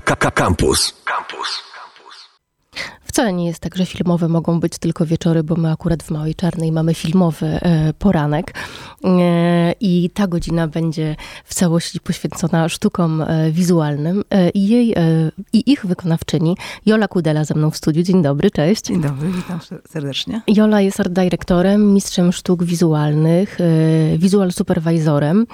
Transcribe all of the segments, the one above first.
Campus. Campus. Wcale nie jest tak, że filmowe mogą być tylko wieczory, bo my akurat w Małej Czarnej mamy filmowy e, poranek e, i ta godzina będzie w całości poświęcona sztukom e, wizualnym i jej i ich wykonawczyni Jola Kudela ze mną w studiu. Dzień dobry, cześć. Dzień dobry, witam serdecznie. Jola jest art dyrektorem, mistrzem sztuk wizualnych, wizual superwizorem.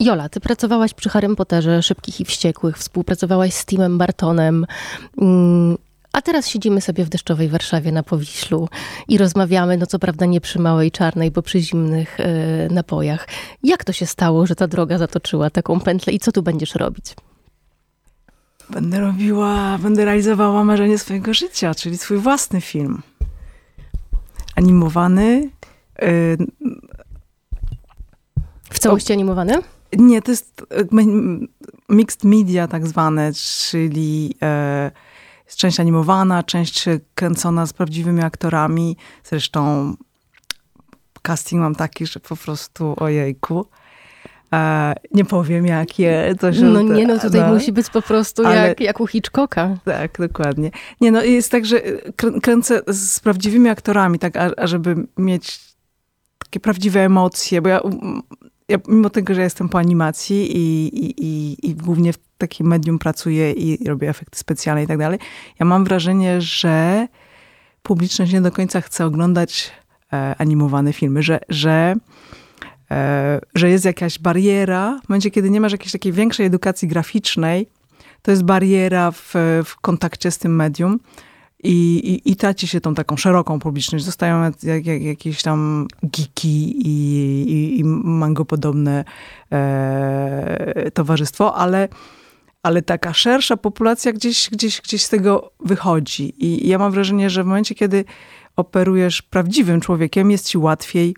Jola, ty pracowałaś przy Harrym Potterze Szybkich i Wściekłych, współpracowałaś z Timem Bartonem. Mm, a teraz siedzimy sobie w deszczowej Warszawie na Powiślu i rozmawiamy, no co prawda nie przy Małej Czarnej, bo przy zimnych y, napojach. Jak to się stało, że ta droga zatoczyła taką pętlę i co tu będziesz robić? Będę robiła, będę realizowała marzenie swojego życia, czyli swój własny film. Animowany. Y, w całości animowany? Nie, to jest e, mixed media tak zwane, czyli e, część animowana, część kręcona z prawdziwymi aktorami. Zresztą casting mam taki, że po prostu ojejku. E, nie powiem jakie. To, że, no nie, no tutaj no, musi być po prostu ale, jak, jak u Hitchcocka. Tak, dokładnie. Nie, no jest tak, że kręcę z prawdziwymi aktorami, tak, ażeby mieć takie prawdziwe emocje, bo ja ja, mimo tego, że jestem po animacji i, i, i, i głównie w takim medium pracuję i robię efekty specjalne i tak dalej, ja mam wrażenie, że publiczność nie do końca chce oglądać e, animowane filmy, że, że, e, że jest jakaś bariera. W momencie, kiedy nie masz jakiejś takiej większej edukacji graficznej, to jest bariera w, w kontakcie z tym medium i, i, i traci się tą taką szeroką publiczność. Zostają jak, jak, jakieś tam geeki i, i, i mangopodobne e, towarzystwo, ale, ale taka szersza populacja gdzieś, gdzieś, gdzieś z tego wychodzi. I ja mam wrażenie, że w momencie, kiedy operujesz prawdziwym człowiekiem, jest ci łatwiej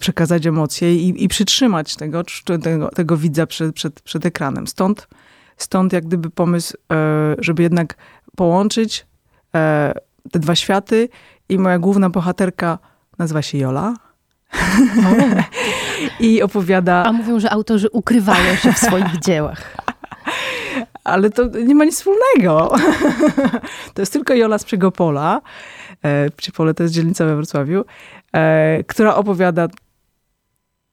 przekazać emocje i, i przytrzymać tego, tego, tego widza przed, przed, przed ekranem. Stąd, stąd jak gdyby pomysł, e, żeby jednak połączyć E, te dwa światy i moja główna bohaterka nazywa się Jola. I opowiada. A mówią, że autorzy ukrywają się w swoich dziełach. Ale to nie ma nic wspólnego. To jest tylko Jola z Przegopola. E, Przypole to jest dzielnica we Wrocławiu, e, która opowiada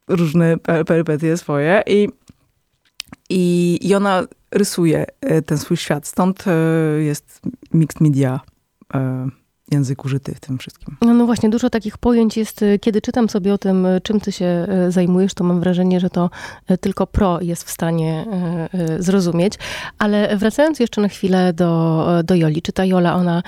różne perypetie swoje i, i, i ona rysuje ten swój świat. Stąd jest mixed media E, język użyty w tym wszystkim. No, no, właśnie, dużo takich pojęć jest, e, kiedy czytam sobie o tym, e, czym ty się zajmujesz, to mam wrażenie, że to tylko pro jest w stanie zrozumieć. Ale wracając jeszcze na chwilę do, do Joli, czy ta Jola, ona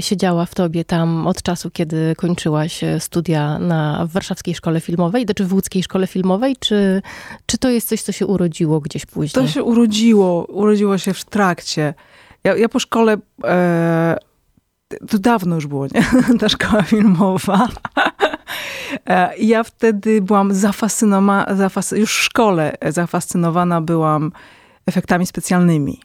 siedziała w tobie tam od czasu, kiedy kończyłaś studia na Warszawskiej Szkole Filmowej, czy w Łódzkiej Szkole Filmowej, czy, czy to jest coś, co się urodziło gdzieś później? To się urodziło, urodziło się w trakcie. Ja, ja po szkole... E to dawno już było, nie? Ta szkoła filmowa. E, ja wtedy byłam zafascynowana, zafascy już w szkole zafascynowana byłam efektami specjalnymi.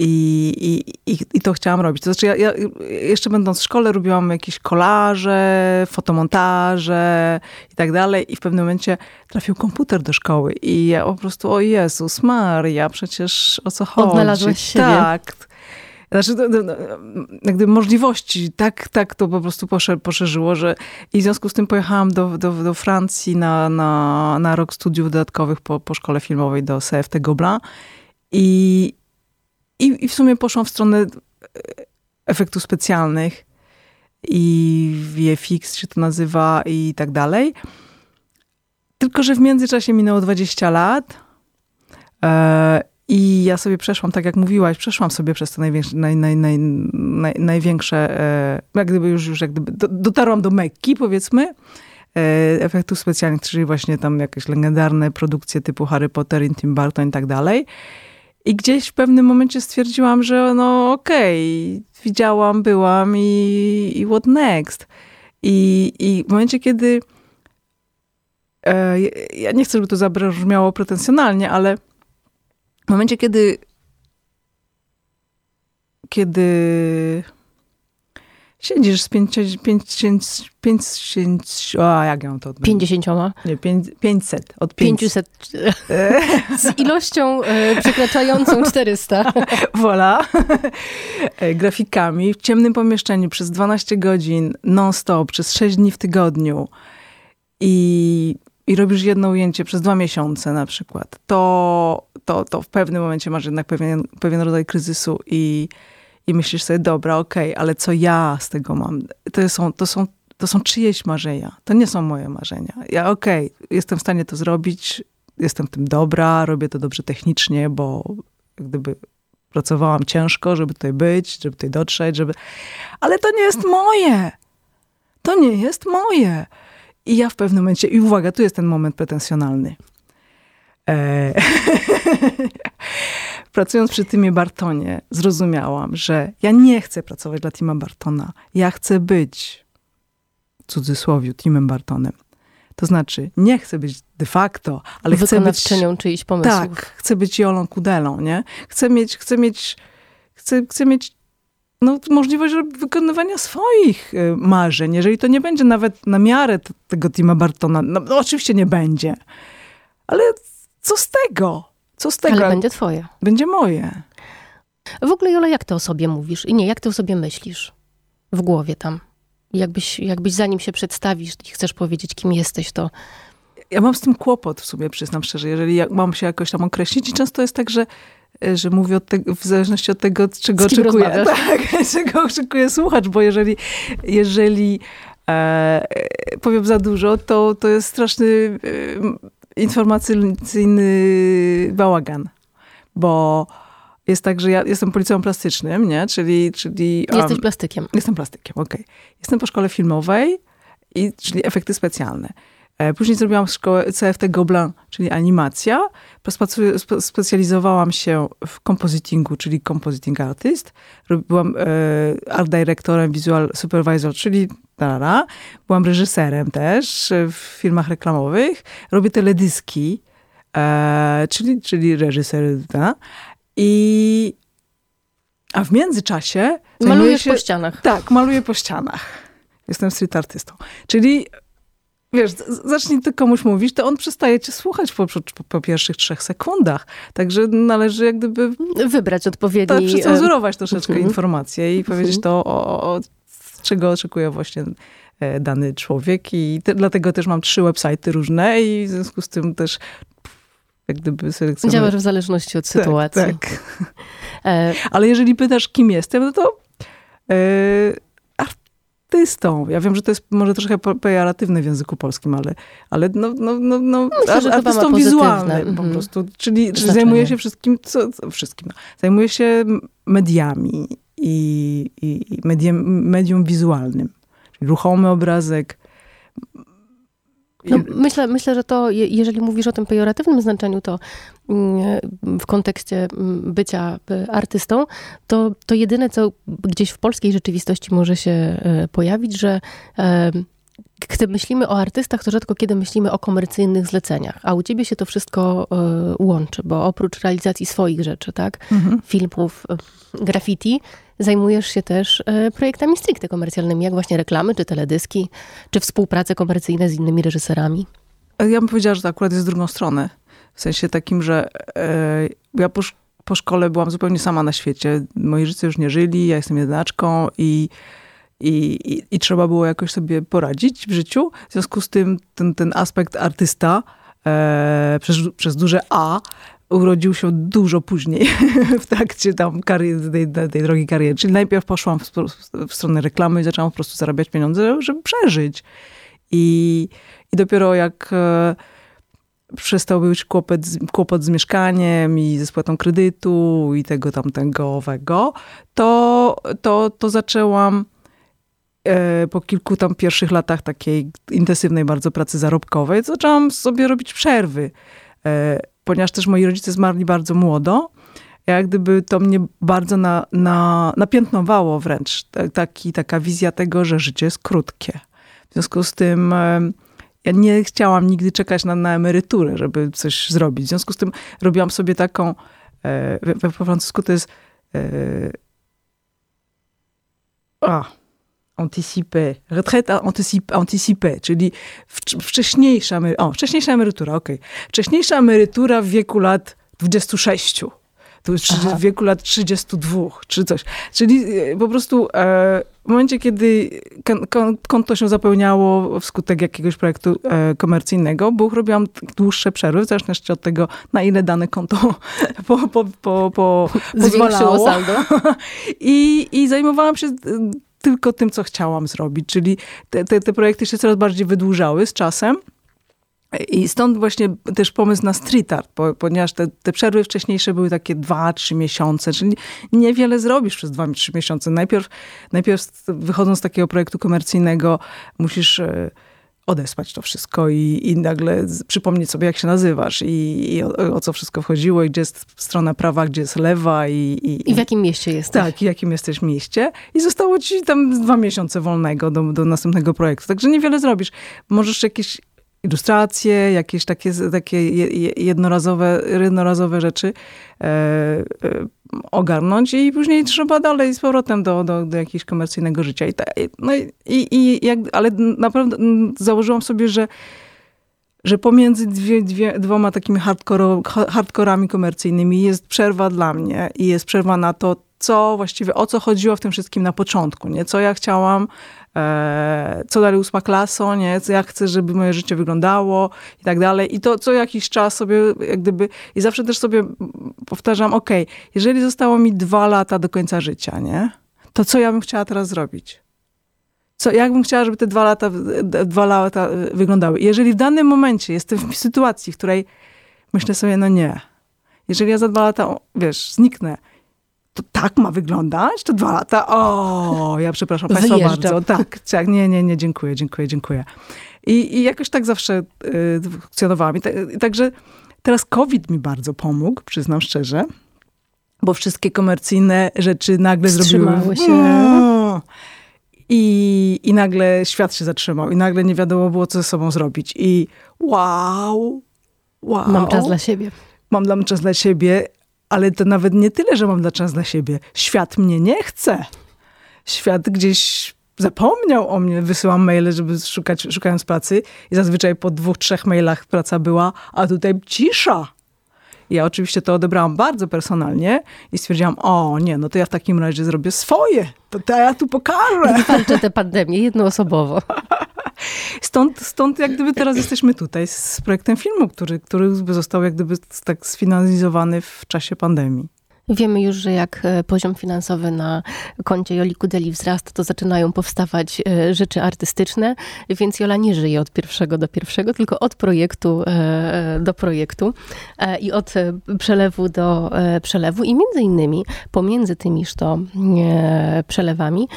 I, i, i, to chciałam robić. To znaczy, ja, ja, jeszcze będąc w szkole, robiłam jakieś kolaże, fotomontaże i tak dalej. I w pewnym momencie trafił komputer do szkoły. I ja po prostu, o Jezus Maria, przecież o co chodzi? Odnalazłeś siebie. Tak. Znaczy, no, no, jak gdyby możliwości tak, tak to po prostu poszerzyło, że i w związku z tym pojechałam do, do, do Francji na, na, na rok studiów dodatkowych po, po szkole filmowej do CFT Gobelin i, i, i w sumie poszłam w stronę e, efektów specjalnych i VFX się to nazywa i tak dalej. Tylko, że w międzyczasie minęło 20 lat e, i ja sobie przeszłam, tak jak mówiłaś, przeszłam sobie przez te największe, naj, naj, naj, naj, największe e, jak gdyby już, już jak gdyby do, dotarłam do Mekki, powiedzmy, e, efektów specjalnych, czyli właśnie tam jakieś legendarne produkcje typu Harry Potter Tim Burton i tak dalej. I gdzieś w pewnym momencie stwierdziłam, że no okej, okay, widziałam, byłam i, i what next? I, I w momencie, kiedy e, ja nie chcę, żeby to zabrzmiało pretensjonalnie, ale w momencie, kiedy, kiedy Siedzisz z 500, 500, a jak ja mam to odmienić? 50. Nie, 500, od 500. 500. Z ilością e, przekraczającą 400. Voilà. E, Grafikami w ciemnym pomieszczeniu przez 12 godzin non-stop, przez 6 dni w tygodniu i, i robisz jedno ujęcie przez dwa miesiące na przykład, to, to, to w pewnym momencie masz jednak pewien, pewien rodzaj kryzysu i, i myślisz sobie, dobra, okej, ale co ja z tego mam? To są, to są, to są czyjeś marzenia. To nie są moje marzenia. Ja okej, jestem w stanie to zrobić, jestem tym dobra, robię to dobrze technicznie, bo gdyby pracowałam ciężko, żeby tutaj być, żeby tutaj dotrzeć, żeby... Ale to nie jest moje! To nie jest moje! I ja w pewnym momencie, i uwaga, tu jest ten moment pretensjonalny. E... Pracując przy Timie Bartonie, zrozumiałam, że ja nie chcę pracować dla Tima Bartona. Ja chcę być, w cudzysłowie, Timem Bartonem. To znaczy, nie chcę być de facto, ale chcę być... Czyichś pomysłów. Tak, chcę być Jolą Kudelą, nie? Chcę mieć, chcę mieć, chcę, chcę mieć no, możliwość wykonywania swoich y, marzeń, jeżeli to nie będzie nawet na miarę tego Tima Bartona. No, no, oczywiście nie będzie. Ale co z tego? Co z tego? Ale będzie twoje. Będzie moje. W ogóle, Jola, jak ty o sobie mówisz? I nie, jak ty o sobie myślisz? W głowie tam. Jakbyś, jakbyś zanim się przedstawisz i chcesz powiedzieć, kim jesteś, to Ja mam z tym kłopot w sumie, przyznam szczerze, jeżeli ja mam się jakoś tam określić i często jest tak, że że mówię od tego, w zależności od tego, czego rozmawiasz? Tak, czego oczekuje słuchacz, bo jeżeli, jeżeli e, powiem za dużo, to, to jest straszny e, informacyjny bałagan. Bo jest tak, że ja jestem policją plastycznym, nie? Czyli, czyli jesteś em, plastykiem. Jestem plastykiem, okej. Jestem po szkole filmowej, i, czyli efekty specjalne. E, Później zrobiłam szkołę CFT Gobelin, czyli animacja. Specjalizowałam się w compositingu, czyli compositing artist. Byłam e, art directorem, visual supervisor, czyli tarara. Byłam reżyserem też w filmach reklamowych. Robię teledyski, e, czyli, czyli reżyser. Da. I a w międzyczasie Malujesz się... po ścianach. Tak, maluję po ścianach. Jestem street artystą. Czyli wiesz, zacznij ty komuś mówić, to on przestaje cię słuchać po, po, po pierwszych trzech sekundach. Także należy jak gdyby Wybrać tak, odpowiedni... e, przecenzurować troszeczkę mhm. informacje i powiedzieć to, o, o, czego oczekuje właśnie e, dany człowiek. I te, dlatego też mam trzy websajty różne i w związku z tym też jak gdyby selekcjonuję. Działasz w zależności od Tak, sytuacji. Tak, E, Ale jeżeli pytasz, kim jestem, no to e, artystą. Ja wiem, że to jest może trochę pejoratywne w języku polskim, ale, ale no, no, no, no Myślę, artystą wizualnym po Mhm. prostu. Czyli, czyli zajmuję się wszystkim, co, co, wszystkim. Zajmuję się mediami i, i mediem, medium wizualnym. Czyli ruchomy obrazek. No, myślę, myślę, że to, je- jeżeli mówisz o tym pejoratywnym znaczeniu, to mm, w kontekście mm, bycia y, artystą, to, to jedyne, co gdzieś w polskiej rzeczywistości może się e, pojawić, że gdy myślimy o artystach, to rzadko kiedy myślimy o komercyjnych zleceniach, a u ciebie się to wszystko e, łączy, bo oprócz realizacji swoich rzeczy, tak, Mhm. filmów, graffiti, zajmujesz się też e, projektami stricte komercjalnymi, jak właśnie reklamy, czy teledyski, czy współprace komercyjne z innymi reżyserami. Ja bym powiedziała, że to akurat jest z drugą stronę. W sensie takim, że e, ja po, po szkole byłam zupełnie sama na świecie. Moi rodzice już nie żyli, ja jestem jednaczką i, i, i, i trzeba było jakoś sobie poradzić w życiu. W związku z tym ten, ten aspekt artysta e, przez, przez duże A urodził się dużo później w trakcie tam kariery, tej, tej drogi kariery. Czyli najpierw poszłam w, w stronę reklamy i zaczęłam po prostu zarabiać pieniądze, żeby przeżyć. I, i dopiero jak e, przestał być kłopot kłopot z mieszkaniem i ze spłatą kredytu i tego tamtego owego, to, to, to zaczęłam e, po kilku tam pierwszych latach takiej intensywnej bardzo pracy zarobkowej, zaczęłam sobie robić przerwy. Ponieważ też moi rodzice zmarli bardzo młodo, jak gdyby to mnie bardzo na, na, napiętnowało wręcz. Ta- Taki, taka wizja tego, że życie jest krótkie. W związku z tym e, ja nie chciałam nigdy czekać na, na emeryturę, żeby coś zrobić. W związku z tym robiłam sobie taką, e, we, we, francusku to jest e, a, anticipée, retraite anticipée, czyli wcześniejsza, o, wcześniejsza emerytura, okej. Okay. Wcześniejsza emerytura w wieku lat 26 to już w wieku lat 32 czy coś. Czyli e, po prostu e, w momencie, kiedy konto się zapełniało wskutek jakiegoś projektu e, komercyjnego, bo robiłam dłuższe przerwy, w zależności od tego, na ile dane konto po, po, po, po pozwalało. saldo. I, I zajmowałam się tylko tym, co chciałam zrobić, czyli te, te, te projekty się coraz bardziej wydłużały z czasem. I stąd właśnie też pomysł na street art, ponieważ te, te przerwy wcześniejsze były takie dwa, trzy miesiące, czyli niewiele zrobisz przez dwa, trzy miesiące. Najpierw, najpierw wychodząc z takiego projektu komercyjnego, musisz odespać to wszystko i, i nagle przypomnieć sobie, jak się nazywasz i, i o, o, co wszystko wchodziło i gdzie jest strona prawa, gdzie jest lewa. I, i, I w jakim mieście jesteś. Tak, i jakim jesteś mieście. I zostało ci tam dwa miesiące wolnego do, do następnego projektu. Także niewiele zrobisz. Możesz jakieś ilustracje, jakieś takie, takie jednorazowe, jednorazowe rzeczy e, e, ogarnąć i później trzeba dalej z powrotem do, do, do jakiegoś komercyjnego życia. I, ta, no i, i jak, ale naprawdę założyłam sobie, że że pomiędzy dwie, dwie, dwoma takimi hardcore, hardkorami komercyjnymi jest przerwa dla mnie i jest przerwa na to, co właściwie, o co chodziło w tym wszystkim na początku, nie? Co ja chciałam, co dalej ósma klaso, nie? Co ja chcę, żeby moje życie wyglądało i tak dalej. I to co jakiś czas sobie, jak gdyby, i zawsze też sobie powtarzam, ok, jeżeli zostało mi dwa lata do końca życia, nie? To co ja bym chciała teraz zrobić? Co, jak bym chciała, żeby te dwa lata, dwa lata wyglądały? I jeżeli w danym momencie jestem w sytuacji, w której myślę sobie, no nie, jeżeli ja za dwa lata, wiesz, zniknę, to tak ma wyglądać? To dwa lata? O, ja przepraszam Państwa Wyjeżdżam. bardzo. Tak, tak, nie, nie, nie, dziękuję, dziękuję, dziękuję. I, i jakoś tak zawsze y, funkcjonowałam. I, I także teraz COVID mi bardzo pomógł, przyznam szczerze, bo wszystkie komercyjne rzeczy nagle zrobiły... się. Mm. I, I nagle świat się zatrzymał i nagle nie wiadomo było, co ze sobą zrobić. I wow, wow. Mam czas dla siebie. Mam czas dla siebie, ale to nawet nie tyle, że mam czas dla siebie. Świat mnie nie chce. Świat gdzieś zapomniał o mnie. Wysyłam maile, żeby szukać, szukając pracy i zazwyczaj po dwóch, trzech mailach praca była, a tutaj cisza. Ja oczywiście to odebrałam bardzo personalnie i stwierdziłam, o nie, no to ja w takim razie zrobię swoje. To, to ja tu pokażę. Walczę tę pandemię jednoosobowo. Stąd, stąd jak gdyby teraz jesteśmy tutaj z projektem filmu, który, który został jak gdyby tak sfinalizowany w czasie pandemii. Wiemy już, że jak e, poziom finansowy na koncie Joli Kudeli wzrasta, to zaczynają powstawać e, rzeczy artystyczne, więc Jola nie żyje od pierwszego do pierwszego, tylko od projektu e, do projektu i od przelewu do przelewu. I między innymi pomiędzy tymiż to przelewami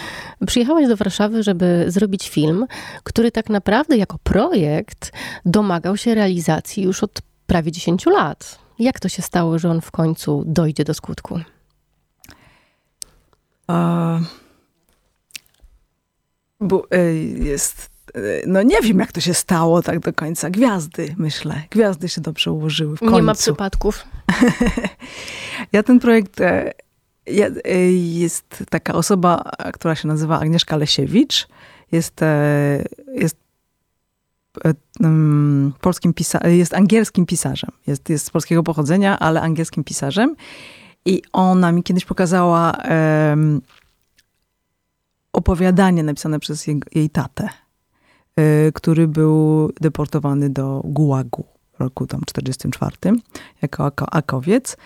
przyjechałaś do Warszawy, żeby zrobić film, który tak naprawdę jako projekt domagał się realizacji już od prawie 10 lat. Jak to się stało, że on w końcu dojdzie do skutku? A, bo e, jest. E, no nie wiem, jak to się stało tak do końca. Gwiazdy, myślę. Gwiazdy się dobrze ułożyły w końcu. Nie ma przypadków. ja ten projekt... E, ja, jest taka osoba, która się nazywa Agnieszka Lesiewicz. Jest, jest polskim pisarzem, jest angielskim pisarzem. Jest, jest z polskiego pochodzenia, ale angielskim pisarzem. I ona mi kiedyś pokazała um, opowiadanie napisane przez jej, jej tatę, y, który był deportowany do Gułagu w roku tam 44 jako akowiec.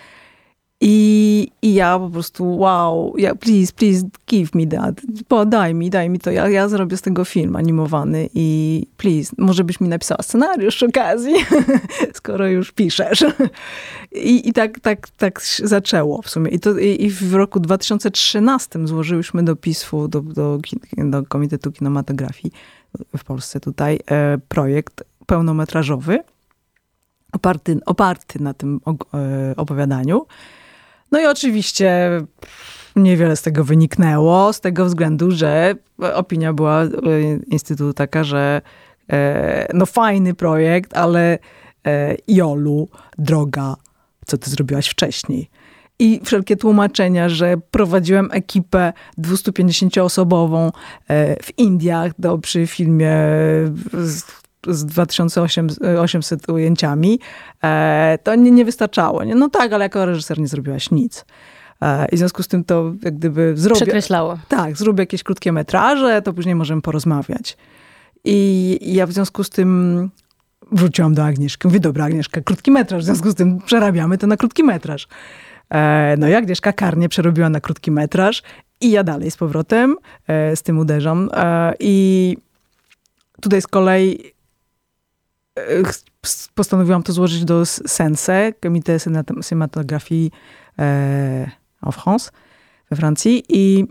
I, I ja po prostu, wow, ja, please, please, give me that. Podaj mi, daj mi to. Ja, ja zrobię z tego film animowany i please, może byś mi napisała scenariusz przy okazji, skoro już piszesz. I, i tak, tak, tak zaczęło w sumie. I, to, i, i w roku 2013 złożyłyśmy do PISF-u, do, do, do Komitetu Kinematografii w Polsce tutaj, e, projekt pełnometrażowy oparty, oparty na tym e, opowiadaniu. No i oczywiście niewiele z tego wyniknęło, z tego względu, że opinia była e, Instytutu taka, że e, no fajny projekt, ale e, Jolu, droga, co ty zrobiłaś wcześniej. i wszelkie tłumaczenia, że prowadziłem ekipę 250-osobową e, w Indiach do, przy filmie z, z 2800 ujęciami, e, to nie, nie wystarczało. Nie? No tak, ale jako reżyser nie zrobiłaś nic. E, I w związku z tym to jak gdyby zrobię... Przekreślało. Tak, zrobię jakieś krótkie metraże, to później możemy porozmawiać. I ja w związku z tym wróciłam do Agnieszki. Mówię, dobra Agnieszka, krótki metraż, w związku z tym przerabiamy to na krótki metraż. E, no i Agnieszka karnie przerobiła na krótki metraż i ja dalej z powrotem e, z tym uderzam. E, I tutaj z kolei postanowiłam to złożyć do Sense, Comité Cinématographie en France, we Francji. I,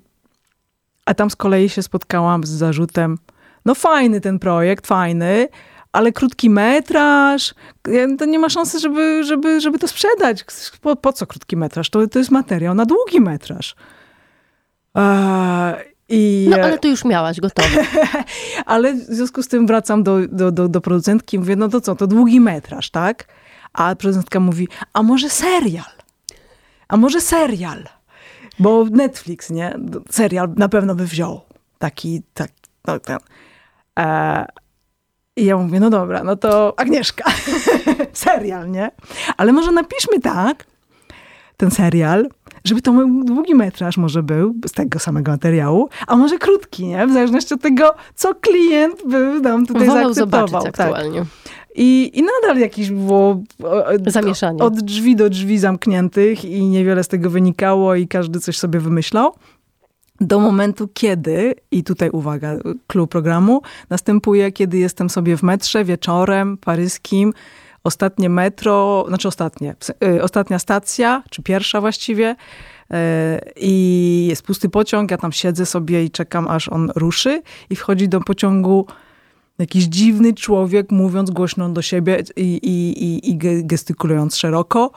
a tam z kolei się spotkałam z zarzutem, no fajny ten projekt, fajny, ale krótki metraż, to nie ma szansy, żeby, żeby, żeby to sprzedać. Po, po co krótki metraż? To, to jest materiał na długi metraż. I, no ale to już miałaś gotowe. ale w związku z tym wracam do, do, do, do producentki i mówię, no to co, to długi metraż, tak? A producentka mówi, a może serial? A może serial? Bo Netflix, nie? Serial na pewno by wziął. Taki, tak, no, ten. E, i ja mówię, no dobra, no to Agnieszka, serial, nie? Ale może napiszmy tak, ten serial, żeby to długi metraż może był z tego samego materiału, a może krótki, nie? W zależności od tego, co klient by nam tutaj Wolał zaakceptował. Tak. aktualnie. I, I nadal jakieś było zamieszanie. Od drzwi do drzwi zamkniętych i niewiele z tego wynikało i każdy coś sobie wymyślał do momentu, kiedy, i tutaj uwaga, klucz programu, następuje, kiedy jestem sobie w metrze wieczorem paryskim, ostatnie metro, znaczy ostatnie, y, ostatnia stacja, czy pierwsza właściwie, y, i jest pusty pociąg, ja tam siedzę sobie i czekam, aż on ruszy i wchodzi do pociągu jakiś dziwny człowiek, mówiąc głośno do siebie i, i, i, i gestykulując szeroko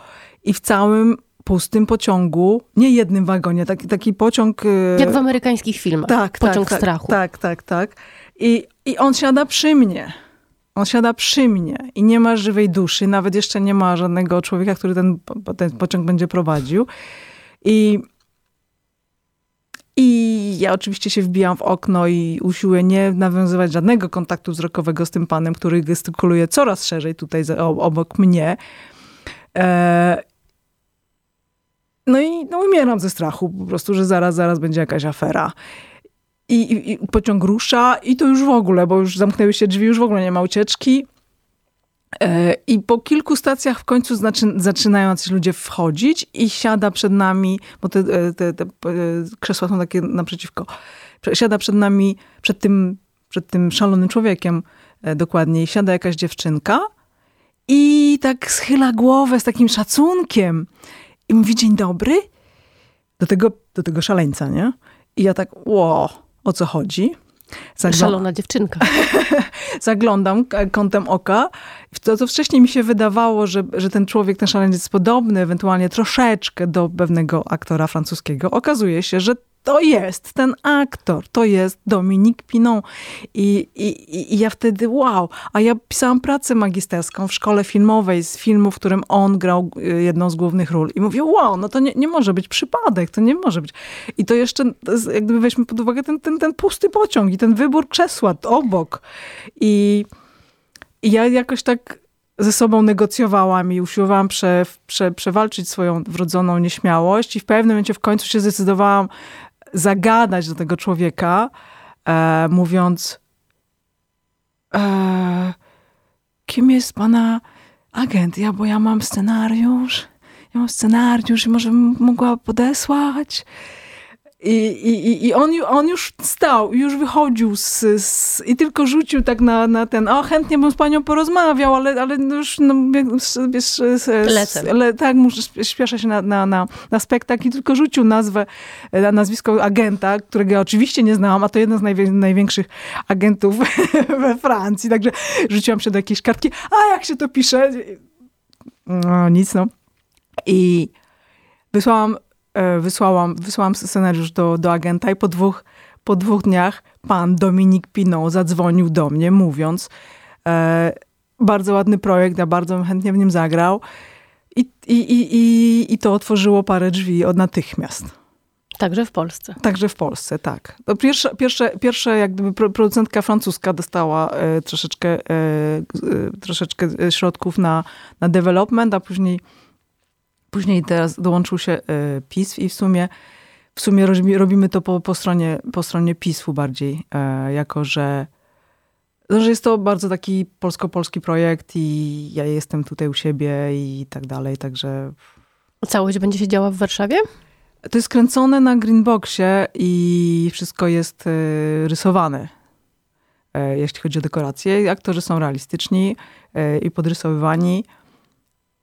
i w całym pustym pociągu, nie jednym wagonie, taki, taki pociąg... Y, Jak w amerykańskich filmach. Tak, tak pociąg tak, strachu. Tak, tak, tak. I, I on siada przy mnie. On siada przy mnie i nie ma żywej duszy, nawet jeszcze nie ma żadnego człowieka, który ten, ten pociąg będzie prowadził. I, I ja oczywiście się wbijam w okno i usiłuję nie nawiązywać żadnego kontaktu wzrokowego z tym panem, który gestykuluje coraz szerzej tutaj obok mnie. E, no i no, umieram ze strachu po prostu, że zaraz, zaraz będzie jakaś afera. I, i, pociąg rusza i to już w ogóle, bo już zamknęły się drzwi, już w ogóle nie ma ucieczki. E, I po kilku stacjach w końcu zaczynają ci ludzie wchodzić i siada przed nami, bo te, e, te, te, e, krzesła są takie naprzeciwko, siada przed nami, przed tym, przed tym szalonym człowiekiem dokładniej, siada jakaś dziewczynka i tak schyla głowę z takim szacunkiem i mówi dzień dobry do tego, do tego szaleńca, nie? I ja tak, ło, o co chodzi? Szalona dziewczynka. Zaglądam kątem oka. To, to wcześniej mi się wydawało, że, że ten człowiek, ten szaleniec jest podobny, ewentualnie troszeczkę do pewnego aktora francuskiego. Okazuje się, że to jest ten aktor, to jest Dominik Pinon. I, i, I ja wtedy, wow, a ja pisałam pracę magisterską w szkole filmowej z filmu, w którym on grał y, jedną z głównych ról. I mówię, wow, no to nie, nie może być przypadek, to nie może być. I to jeszcze, jak gdyby weźmy pod uwagę ten, ten, ten pusty pociąg i ten wybór krzesła obok. I, i ja jakoś tak ze sobą negocjowałam i usiłowałam prze, prze, przewalczyć swoją wrodzoną nieśmiałość i w pewnym momencie w końcu się zdecydowałam zagadać do tego człowieka, e, mówiąc, e, kim jest pana agent? Ja, bo ja mam scenariusz, ja mam scenariusz i może mogła podesłać. I, i, i on, on już stał, już wychodził z, z, i tylko rzucił tak na, na ten, o chętnie bym z panią porozmawiał, ale, ale już no, wiesz, Lecę. Le, tak, muszę, śpieszę się na, na, na, na spektakl i tylko rzucił nazwę, e, nazwisko agenta, którego ja oczywiście nie znałam, a to jeden z najwię, największych agentów we Francji, także rzuciłam się do jakiejś kartki, a jak się to pisze? No nic, no. I wysłałam E, wysłałam, wysłałam scenariusz do, do agenta i po dwóch, po dwóch dniach pan Dominik Pinot zadzwonił do mnie, mówiąc, e, bardzo ładny projekt, ja bardzo chętnie w nim zagrał. I, i, i, i, I to otworzyło parę drzwi od natychmiast. Także w Polsce. Także w Polsce, tak. To pierwsze, pierwsze, pierwsze jak gdyby producentka francuska dostała e, troszeczkę, e, e, troszeczkę środków na, na development, a później, później teraz dołączył się e, PIS i w sumie, w sumie robimy to po, po, stronie, po stronie PIS-u bardziej, e, jako że, no, że jest to bardzo taki polsko-polski projekt i ja jestem tutaj u siebie i tak dalej, także... Całość będzie się działa w Warszawie? To jest kręcone na Greenboxie i wszystko jest e, rysowane. Jeśli chodzi o dekoracje, aktorzy są realistyczni i podrysowywani.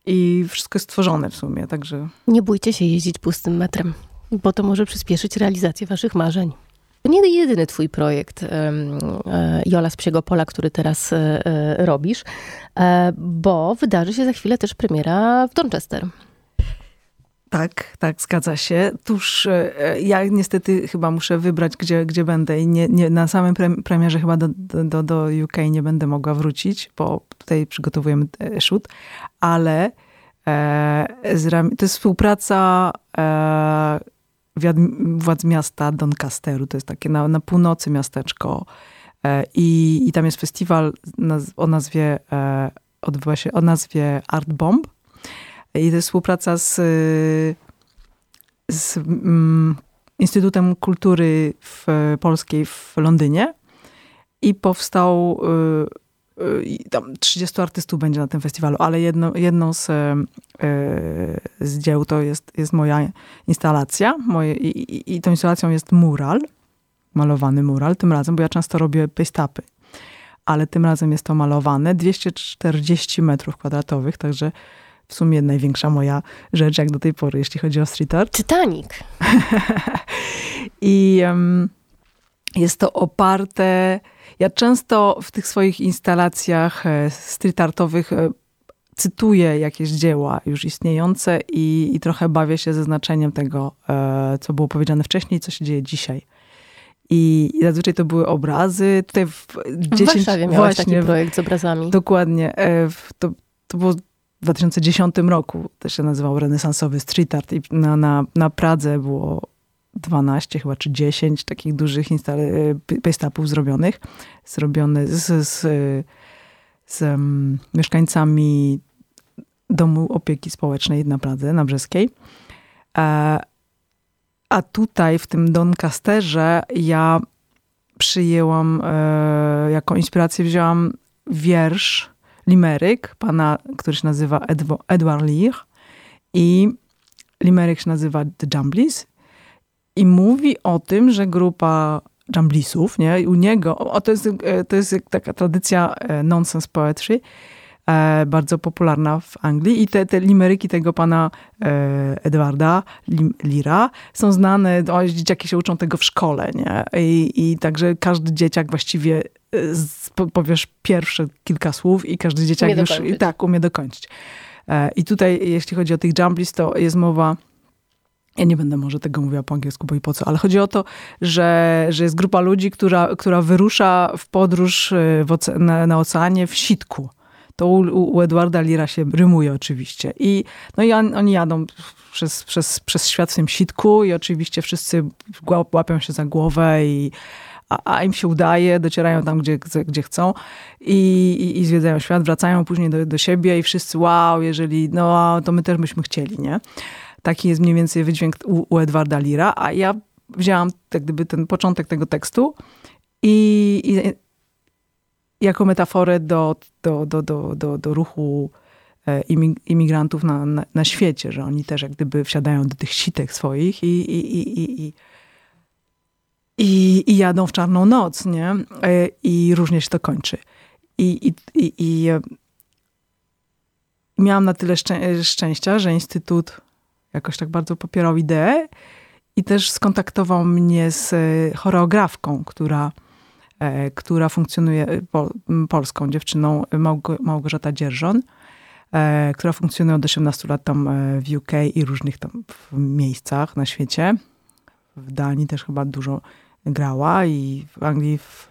I wszystko jest stworzone w sumie, także... Nie bójcie się jeździć pustym metrem, bo to może przyspieszyć realizację waszych marzeń. To nie jedyny twój projekt, Jola z Psiego Pola, który teraz robisz, bo wydarzy się za chwilę też premiera w Donchester. Tak, tak, zgadza się. Tuż e, ja niestety chyba muszę wybrać, gdzie, gdzie będę i nie, nie, na samym premierze chyba do, do, do UK nie będę mogła wrócić, bo tutaj przygotowujemy e, shoot, ale e, to jest współpraca e, władz miasta Doncasteru, to jest takie na, na północy miasteczko e, i, i tam jest festiwal o nazwie, e, odbywa się o nazwie Art Bomb i to jest współpraca z, z um, Instytutem Kultury w, Polskiej w Londynie. I powstał, y, y, tam 30 artystów będzie na tym festiwalu, ale jedno, jedną z, y, z dzieł to jest, jest moja instalacja. Moje, i, i, I tą instalacją jest mural, malowany mural, tym razem, bo ja często robię pastapy. Ale tym razem jest to malowane, 240 metrów kwadratowych, także w sumie największa moja rzecz jak do tej pory, jeśli chodzi o street art. Titanic. I um, jest to oparte... Ja często w tych swoich instalacjach e, street artowych e, cytuję jakieś dzieła już istniejące i, i trochę bawię się ze znaczeniem tego, e, co było powiedziane wcześniej, co się dzieje dzisiaj. I, zazwyczaj to były obrazy. Tutaj w, 10, w Warszawie miałeś właśnie, taki projekt z obrazami. Dokładnie. To, to było w 2010 roku to się nazywał renesansowy street art i na, na, na Pradze było 12 chyba, czy 10 takich dużych pastapów zrobionych, zrobione z, z, z um, mieszkańcami Domu Opieki Społecznej na Pradze, na Brzeskiej. A, a tutaj w tym Doncasterze ja przyjęłam, e, jako inspirację wzięłam wiersz limeryk pana, który się nazywa Edwo, Edward Lear i limeryk się nazywa The Jumblies i mówi o tym, że grupa Jumblisów, nie, u niego, o, to jest, e, to jest taka tradycja e, nonsense poetry, bardzo popularna w Anglii i te, te limeryki tego pana e, Edwarda Lira są znane, o, dzieciaki się uczą tego w szkole, nie? I, i także każdy dzieciak właściwie powiesz pierwsze kilka słów i każdy dzieciak umie już dokończyć. tak umie dokończyć. E, I tutaj, jeśli chodzi o tych jumblies, to jest mowa ja nie będę może tego mówiła po angielsku, bo i po co, ale chodzi o to, że, że jest grupa ludzi, która, która wyrusza w podróż e, w oce na, na, oceanie w sitku. To u, u Edwarda Lira się rymuje oczywiście. I, no i on, oni jadą przez, przez, przez świat w tym sitku i oczywiście wszyscy łapią się za głowę i a, a im się udaje, docierają tam, gdzie, gdzie chcą i, i, i zwiedzają świat, wracają później do, do siebie i wszyscy wow, jeżeli, no to my też byśmy chcieli, nie? Taki jest mniej więcej wydźwięk u, u Edwarda Lira, a ja wzięłam jak gdyby ten początek tego tekstu i jako metaforę do, do, do, do, do, do ruchu e, imigrantów na, na, na, świecie, że oni też jak gdyby wsiadają do tych sitek swoich i, i, i, i, i, i jadą w czarną noc, nie? E, I różnie się to kończy. I, i, i, i e, miałam na tyle szczę szczęścia, że Instytut jakoś tak bardzo popierał ideę i też skontaktował mnie z choreografką, która, która funkcjonuje, pol, polską dziewczyną, Małg Małgorzata Dzierżon, która funkcjonuje od 18 lat tam w UK i różnych tam miejscach na świecie. W Danii też chyba dużo grała i w Anglii w,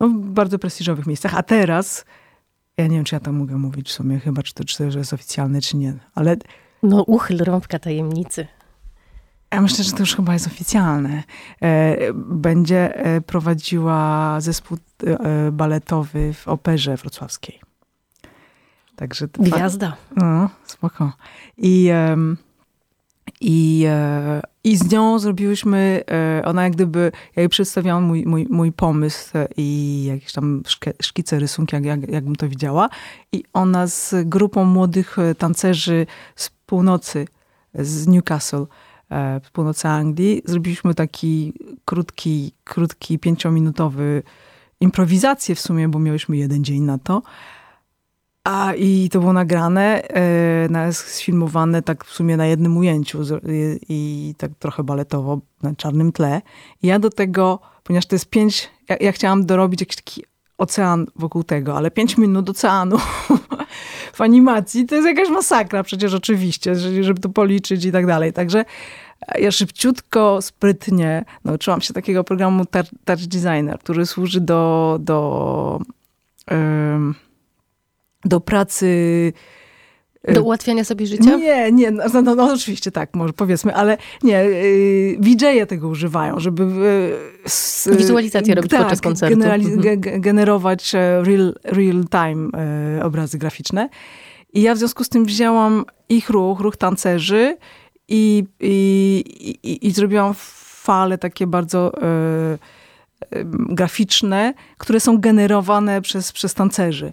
no, w bardzo prestiżowych miejscach, a teraz Ja nie wiem, czy ja to mogę mówić w sumie, chyba, czy to, czy to jest oficjalne, czy nie. Ale No uchyl rąbka tajemnicy. Ja myślę, że to już chyba jest oficjalne. E, Będzie e, prowadziła zespół e, baletowy w operze wrocławskiej. Także to Gwiazda. No, spoko. I, i, I z nią zrobiłyśmy, ona jak gdyby, ja jej przedstawiałam mój, mój, mój pomysł i jakieś tam szkice, rysunki, jak, jak, jakbym to widziała. I ona z grupą młodych tancerzy z północy, z Newcastle, e, z północy Anglii, zrobiliśmy taki krótki, krótki, pięciominutowy improwizację w sumie, bo miałyśmy jeden dzień na to. A i to było nagrane, e, sfilmowane tak w sumie na jednym ujęciu z- i, i tak trochę baletowo na czarnym tle. I ja do tego, ponieważ to jest pięć, ja, ja chciałam dorobić jakiś taki ocean wokół tego, ale pięć minut oceanu w animacji to jest jakaś masakra przecież oczywiście, że- żeby to policzyć i tak dalej. Także ja szybciutko, sprytnie nauczyłam się takiego programu Touch, Designer, który służy do, do, do pracy Do ułatwiania sobie życia? nie, nie, no, no, no oczywiście tak, może powiedzmy, ale nie, yy, VJ-e tego używają, żeby... Yy, Wizualizację robić tak, podczas koncertu. generali- Mhm. ge- ge- generować e, real, real time e, obrazy graficzne. I ja w związku z tym wzięłam ich ruch, ruch tancerzy i, i, i, i zrobiłam fale takie bardzo em, graficzne, które są generowane przez, przez tancerzy.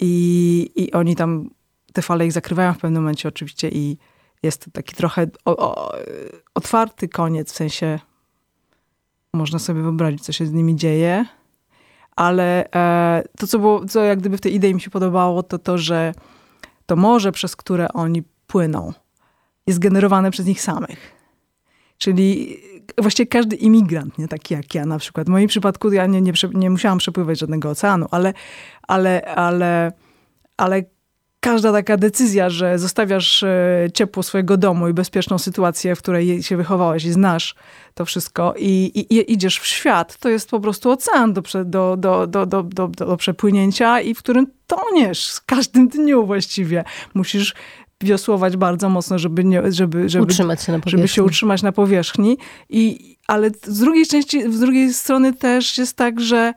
I, I oni tam te fale ich zakrywają w pewnym momencie oczywiście i jest to taki trochę o, o, otwarty koniec, w sensie można sobie wyobrazić, co się z nimi dzieje, ale e, to, co było, co jak gdyby w tej idei mi się podobało, to to, że to morze, przez które oni płyną, jest generowane przez nich samych. Czyli właściwie każdy imigrant, nie taki jak ja na przykład. W moim przypadku ja nie, nie, nie musiałam przepływać żadnego oceanu, ale, ale, ale, ale każda taka decyzja, że zostawiasz e, ciepło swojego domu i bezpieczną sytuację, w której się wychowałeś i znasz to wszystko i, i, i idziesz w świat, to jest po prostu ocean do, do, do, do, do, do, do przepłynięcia i w którym toniesz z każdym dniu właściwie. Musisz wiosłować bardzo mocno, żeby, nie, żeby, żeby, Utrzymać się na powierzchni. żeby się utrzymać na powierzchni. I, ale z drugiej części, z drugiej strony też jest tak, że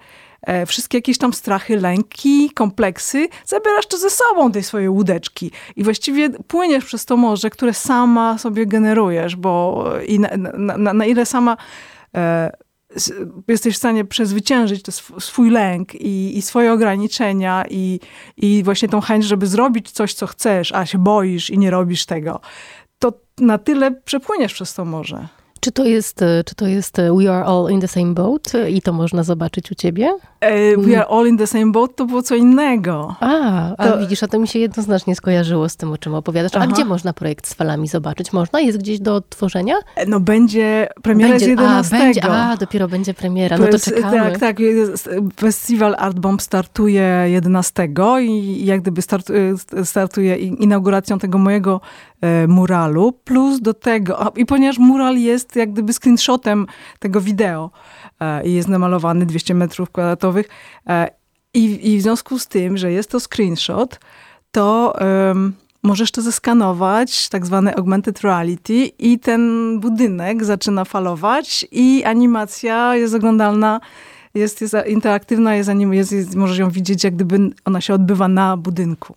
wszystkie jakieś tam strachy, lęki, kompleksy, zabierasz to ze sobą, tej swojej łódeczki. I właściwie płyniesz przez to morze, które sama sobie generujesz, bo i na, na, na, na ile sama e, jesteś w stanie przezwyciężyć swój lęk i, i swoje ograniczenia i, i właśnie tą chęć, żeby zrobić coś, co chcesz, a się boisz i nie robisz tego, to na tyle przepłyniesz przez to morze. Czy to jest, e, czy to jest e, We Are All in the Same Boat e, i to można zobaczyć u ciebie? We are all in the same boat to było co innego. A, To- widzisz, a to mi się jednoznacznie skojarzyło z tym, o czym opowiadasz. A Aha. gdzie można projekt z falami zobaczyć? Można? Jest gdzieś do odtworzenia? No będzie, premiera jest 11. a, będzie, a, dopiero będzie premiera, no to czekamy. Tak, tak. Festiwal Art Bomb startuje 11 i jak gdyby start, startuje inauguracją tego mojego muralu. Plus do tego, i ponieważ mural jest jak gdyby screenshotem tego wideo e, i jest namalowany 200 metrów kwadratowych e, i, i w związku z tym, że jest to screenshot, to em, możesz to zeskanować, tak zwane augmented reality i ten budynek zaczyna falować i animacja jest oglądalna, jest, jest interaktywna, jest, jest, jest, możesz ją widzieć, jak gdyby ona się odbywa na budynku.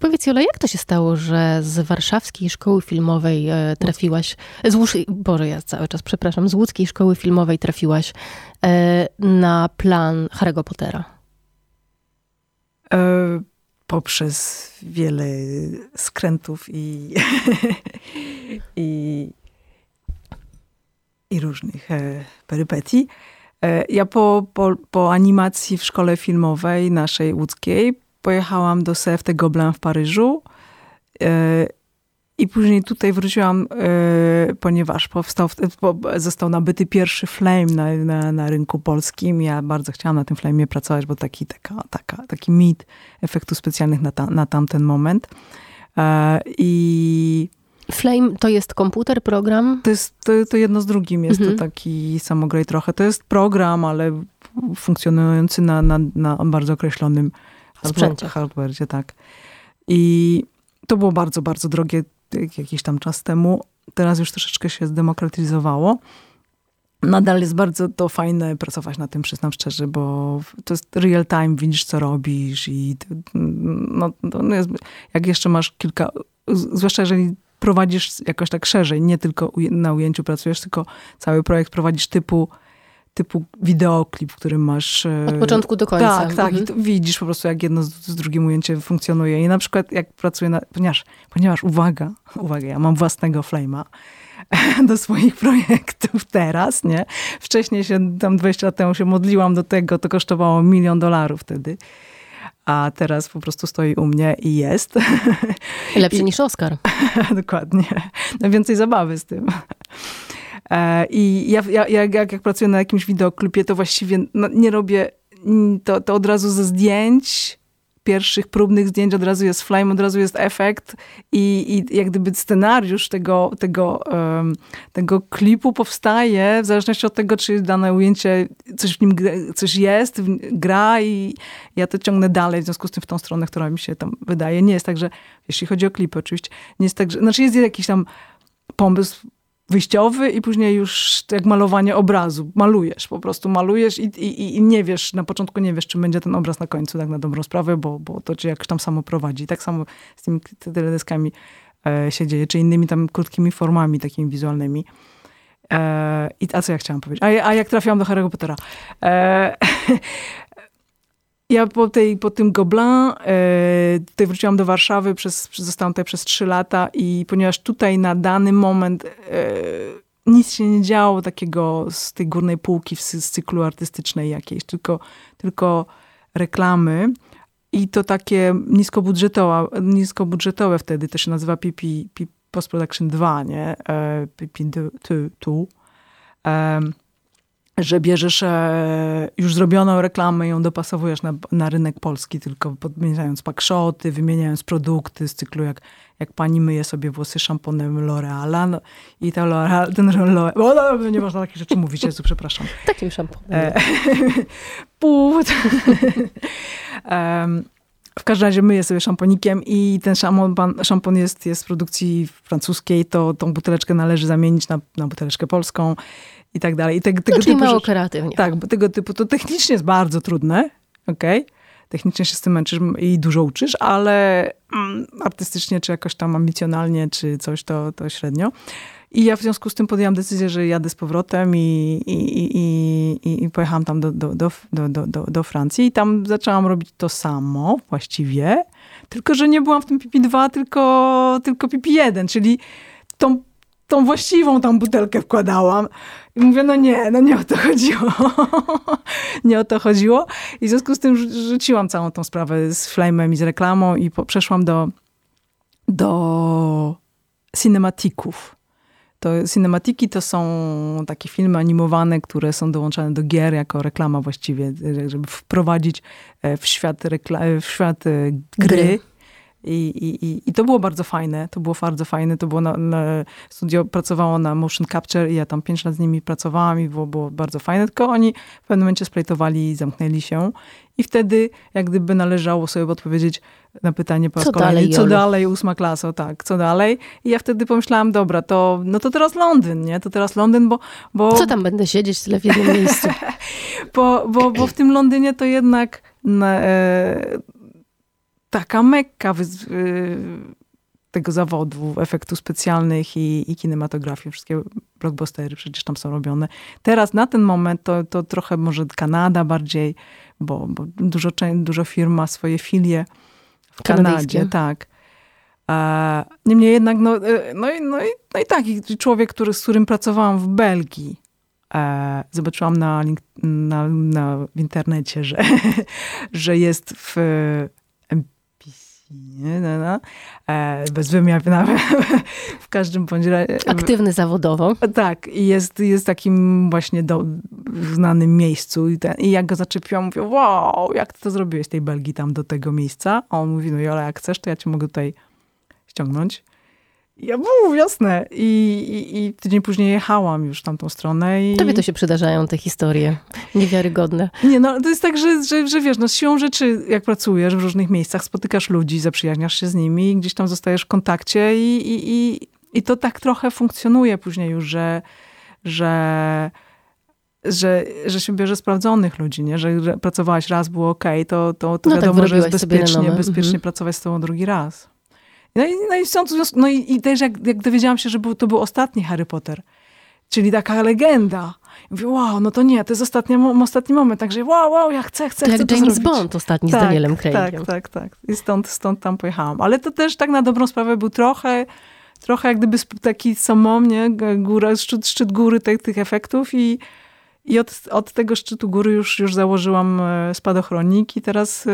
Powiedz Jola, jak to się stało, że z warszawskiej szkoły filmowej e, trafiłaś, z Łódź, Boże, ja cały czas przepraszam, z łódzkiej szkoły filmowej trafiłaś e, na plan Harry'ego Pottera? E, poprzez wiele skrętów i, i, i różnych perypetii. Ja po, po, po animacji w szkole filmowej naszej łódzkiej pojechałam do CFT Gobelin w Paryżu e, i później tutaj wróciłam, e, ponieważ powstał, po, został nabyty pierwszy flame na, na, na rynku polskim. Ja bardzo chciałam na tym flame'ie pracować, bo taki, taka, taka, taki mit efektów specjalnych na, ta, na tamten moment. E, I Flame to jest komputer, program? to jest to, to jedno z drugim. Jest Mhm. to taki samograj trochę. To jest program, ale funkcjonujący na, na, na bardzo określonym Sprzęcie. hardware, tak. I to było bardzo, bardzo drogie jakiś tam czas temu. Teraz już troszeczkę się zdemokratyzowało. Nadal jest bardzo to fajne pracować na tym, przyznam szczerze, bo to jest real time, widzisz co robisz i no, no jest, jak jeszcze masz kilka, zwłaszcza jeżeli prowadzisz jakoś tak szerzej, nie tylko na ujęciu pracujesz, tylko cały projekt prowadzisz typu typu wideoklip, w którym masz... E, Od początku do końca. Tak, tak. Mhm. I widzisz po prostu, jak jedno z, z drugim ujęciem funkcjonuje. I na przykład jak pracuję na... Ponieważ, ponieważ uwaga, uwaga, ja mam własnego flame'a do swoich projektów teraz, nie? Wcześniej się, tam 20 lat temu się modliłam do tego, to kosztowało milion dolarów wtedy. A teraz po prostu stoi u mnie i jest. Lepszy I, niż Oscar. dokładnie. No więcej zabawy z tym. E, I ja, ja, jak, jak pracuję na jakimś wideoklipie, to właściwie no, nie robię to, to od razu ze zdjęć, pierwszych próbnych zdjęć od razu jest flame, od razu jest efekt i, i jak gdyby scenariusz tego, tego, um, tego klipu powstaje w zależności od tego, czy dane ujęcie, coś w nim coś jest, gra i ja to ciągnę dalej, w związku z tym w tą stronę, która mi się tam wydaje. Nie jest tak, że jeśli chodzi o klipy oczywiście, nie jest tak, że, znaczy jest jakiś tam pomysł wyjściowy i później już jak malowanie obrazu. Malujesz, po prostu malujesz i, i, i nie wiesz, na początku nie wiesz, czy będzie ten obraz na końcu, tak na dobrą sprawę, bo, bo to cię jakoś tam samo prowadzi. Tak samo z tymi teledeskami e, się dzieje, czy innymi tam krótkimi formami takimi wizualnymi. E, a co ja chciałam powiedzieć? A, a jak trafiłam do Harry'ego Pottera? E, Ja po, tej, po tym Gobelin e, tutaj wróciłam do Warszawy, przez, zostałam tutaj przez trzy lata i ponieważ tutaj na dany moment e, nic się nie działo takiego z tej górnej półki, z, cyklu artystycznej jakiejś, tylko, tylko reklamy i to takie niskobudżetowe, niskobudżetowe wtedy, to się nazywa PP, PP Post Production 2, nie? E, PP 2 że bierzesz e, już zrobioną reklamę i ją dopasowujesz na, na rynek polski, tylko podmieniając pakszoty, wymieniając produkty z cyklu jak, jak pani myje sobie włosy szamponem L'Oreala no, i ta L'Oreal, ten L'Oreal, o, no, nie można takich rzeczy mówić, Jezu, przepraszam. Takim szamponem. E, Put. w każdym razie myję sobie szamponikiem i ten szampon, szampon jest, jest w produkcji francuskiej, to tą buteleczkę należy zamienić na, na buteleczkę polską i tak dalej. I te, tego no, czyli typu, mało kreatywnie. Tak, bo tego typu to technicznie jest bardzo trudne, okej? Okay? Technicznie się z tym męczysz i dużo uczysz, ale mm, artystycznie, czy jakoś tam ambicjonalnie, czy coś, to, to średnio. I ja w związku z tym podjęłam decyzję, że jadę z powrotem i, i, i, i pojechałam tam do, do, do, do, do, do Francji i tam zaczęłam robić to samo właściwie, tylko że nie byłam w tym PP2, tylko, tylko PP1, czyli tą tą właściwą tam butelkę wkładałam. I mówię, no nie, no nie o to chodziło. nie o to chodziło. I w związku z tym rzuciłam całą tą sprawę z Flame'em i z reklamą i po, przeszłam do, do cinematików. To cinematiki to są takie filmy animowane, które są dołączane do gier jako reklama właściwie, żeby wprowadzić e, w świat, rekla- w świat e, gry. gry i, i, I to było bardzo fajne, to było bardzo fajne, to było na, na, studio pracowało na motion capture i ja tam pięć lat z nimi pracowałam i było, było bardzo fajne, tylko oni w pewnym momencie splejtowali i zamknęli się. I wtedy jak gdyby należało sobie odpowiedzieć na pytanie po raz co kolejny, dalej, co dalej, ósma klasa, tak, co dalej? I ja wtedy pomyślałam, dobra, to, no to teraz Londyn, nie, to teraz Londyn, bo... bo... Co tam będę siedzieć tyle w jednym miejscu? bo, bo, bo w tym Londynie to jednak... Na, e, taka mekka tego zawodu, efektów specjalnych i, i kinematografii. Wszystkie blockbustery przecież tam są robione. Teraz na ten moment to, to trochę może Kanada bardziej, bo, bo dużo, dużo firm ma swoje filie w Kanadzie. Tak. niemniej jednak, no, e, no, i, no, i, no i tak, człowiek, który, z którym pracowałam w Belgii, e, zobaczyłam na, na, na, w internecie, że, że jest w nie, no, no. E, bez w każdym bądź razie. Aktywny zawodowo. Tak, i jest, jest takim właśnie do, znanym miejscu. I, ten, I jak go zaczepiłam, mówię, wow, jak ty to zrobiłeś tej Belgii tam do tego miejsca? A on mówi, no ale jak chcesz, to ja cię mogę tutaj ściągnąć. Ja był, jasne. I, i, I tydzień później jechałam już tamtą stronę. I... Tobie to się przydarzają te historie niewiarygodne. Nie, no to jest tak, że, że, że wiesz, no siłą rzeczy, jak pracujesz w różnych miejscach, spotykasz ludzi, zaprzyjaźniasz się z nimi gdzieś tam zostajesz w kontakcie i, i, i, i to tak trochę funkcjonuje później już, że, że że, że się bierze sprawdzonych ludzi, nie? Że, że pracowałaś raz, było ok, to, to, to No tak, wiadomo, że jest bezpiecznie, bezpiecznie Mhm. pracować z tobą drugi raz. No i, no i, są, no i, i też jak, jak dowiedziałam się, że był, to był ostatni Harry Potter, czyli taka legenda. Mówię, wow, no to nie, to jest ostatnia, mo- ostatni moment, także wow, wow, ja chcę, chcę, To chcę jak to James zrobić. Bond ostatni z Tak, Danielem Craigiem. Tak, tak, tak. I stąd, stąd tam pojechałam. Ale to też tak na dobrą sprawę był trochę, trochę jak gdyby taki samom, nie? G- Góra, szczyt, szczyt góry tych, tych efektów i, i od, od tego szczytu góry już, już założyłam e, spadochronik i teraz e,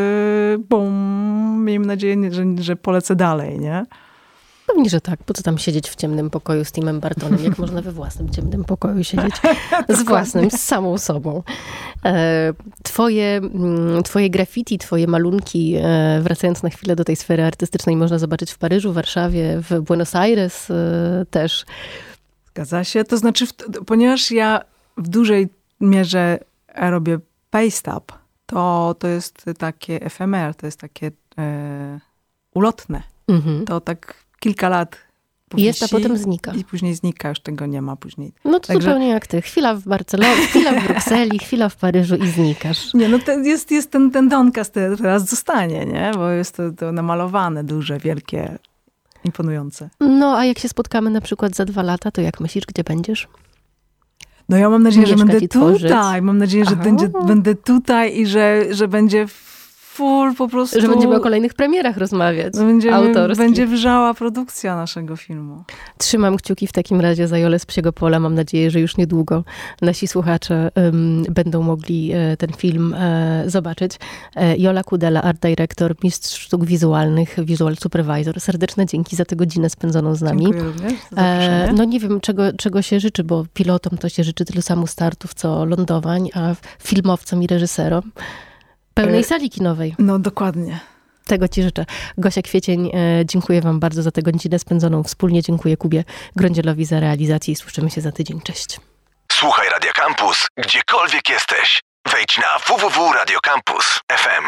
bum, miejmy nadzieję, że, że polecę dalej, nie? Pewnie, że tak. Po co tam siedzieć w ciemnym pokoju z Timem Bartonem, jak można we własnym ciemnym pokoju siedzieć z własnym, z samą sobą. E, Twoje, mm, twoje graffiti, twoje malunki, wracając na chwilę do tej sfery artystycznej, można zobaczyć w Paryżu, Warszawie, w Buenos Aires też. Zgadza się. To znaczy, ponieważ ja w dużej mierze robię paste up, to, to jest takie efemer, to jest takie e, ulotne. Mhm. To tak kilka lat Jest, a powisi potem znika. I później znika, już tego nie ma później. No to Także- zupełnie jak ty. Chwila w Barcelonie, chwila w Brukseli, chwila w Paryżu i znikasz. Nie, no jest, jest ten, ten Donkas te- teraz zostanie, nie? Bo jest to, to namalowane, duże, wielkie, imponujące. No, a jak się spotkamy na przykład za dwa lata, to jak myślisz, gdzie będziesz? No ja mam nadzieję, że będę tworzyć. tutaj. Mam nadzieję, że będzie, będę tutaj i że, że będzie full po prostu... Że będziemy o kolejnych premierach rozmawiać. że będzie, autorskich. będzie wrzała produkcja naszego filmu. Trzymam kciuki w takim razie za Jolę z Psiego Pola. Mam nadzieję, że już niedługo nasi słuchacze em, będą mogli e, ten film e, zobaczyć. E, Jola Kudela, art director, mistrz sztuk wizualnych, visual supervisor. Serdeczne dzięki za tę godzinę spędzoną z nami. Dziękuję również E, no nie wiem, czego, czego się życzy, bo pilotom to się życzy tylu samo startów, co lądowań, a filmowcom i reżyserom pełnej E, sali kinowej. No dokładnie. Tego Ci życzę. Gosia Kwiecień, e, dziękuję Wam bardzo za tę godzinę spędzoną wspólnie. Dziękuję Kubie Grądzielowi za realizację i słyszymy się za tydzień. Cześć. Słuchaj Radio Campus, gdziekolwiek jesteś. Wejdź na www.radiocampus.fm.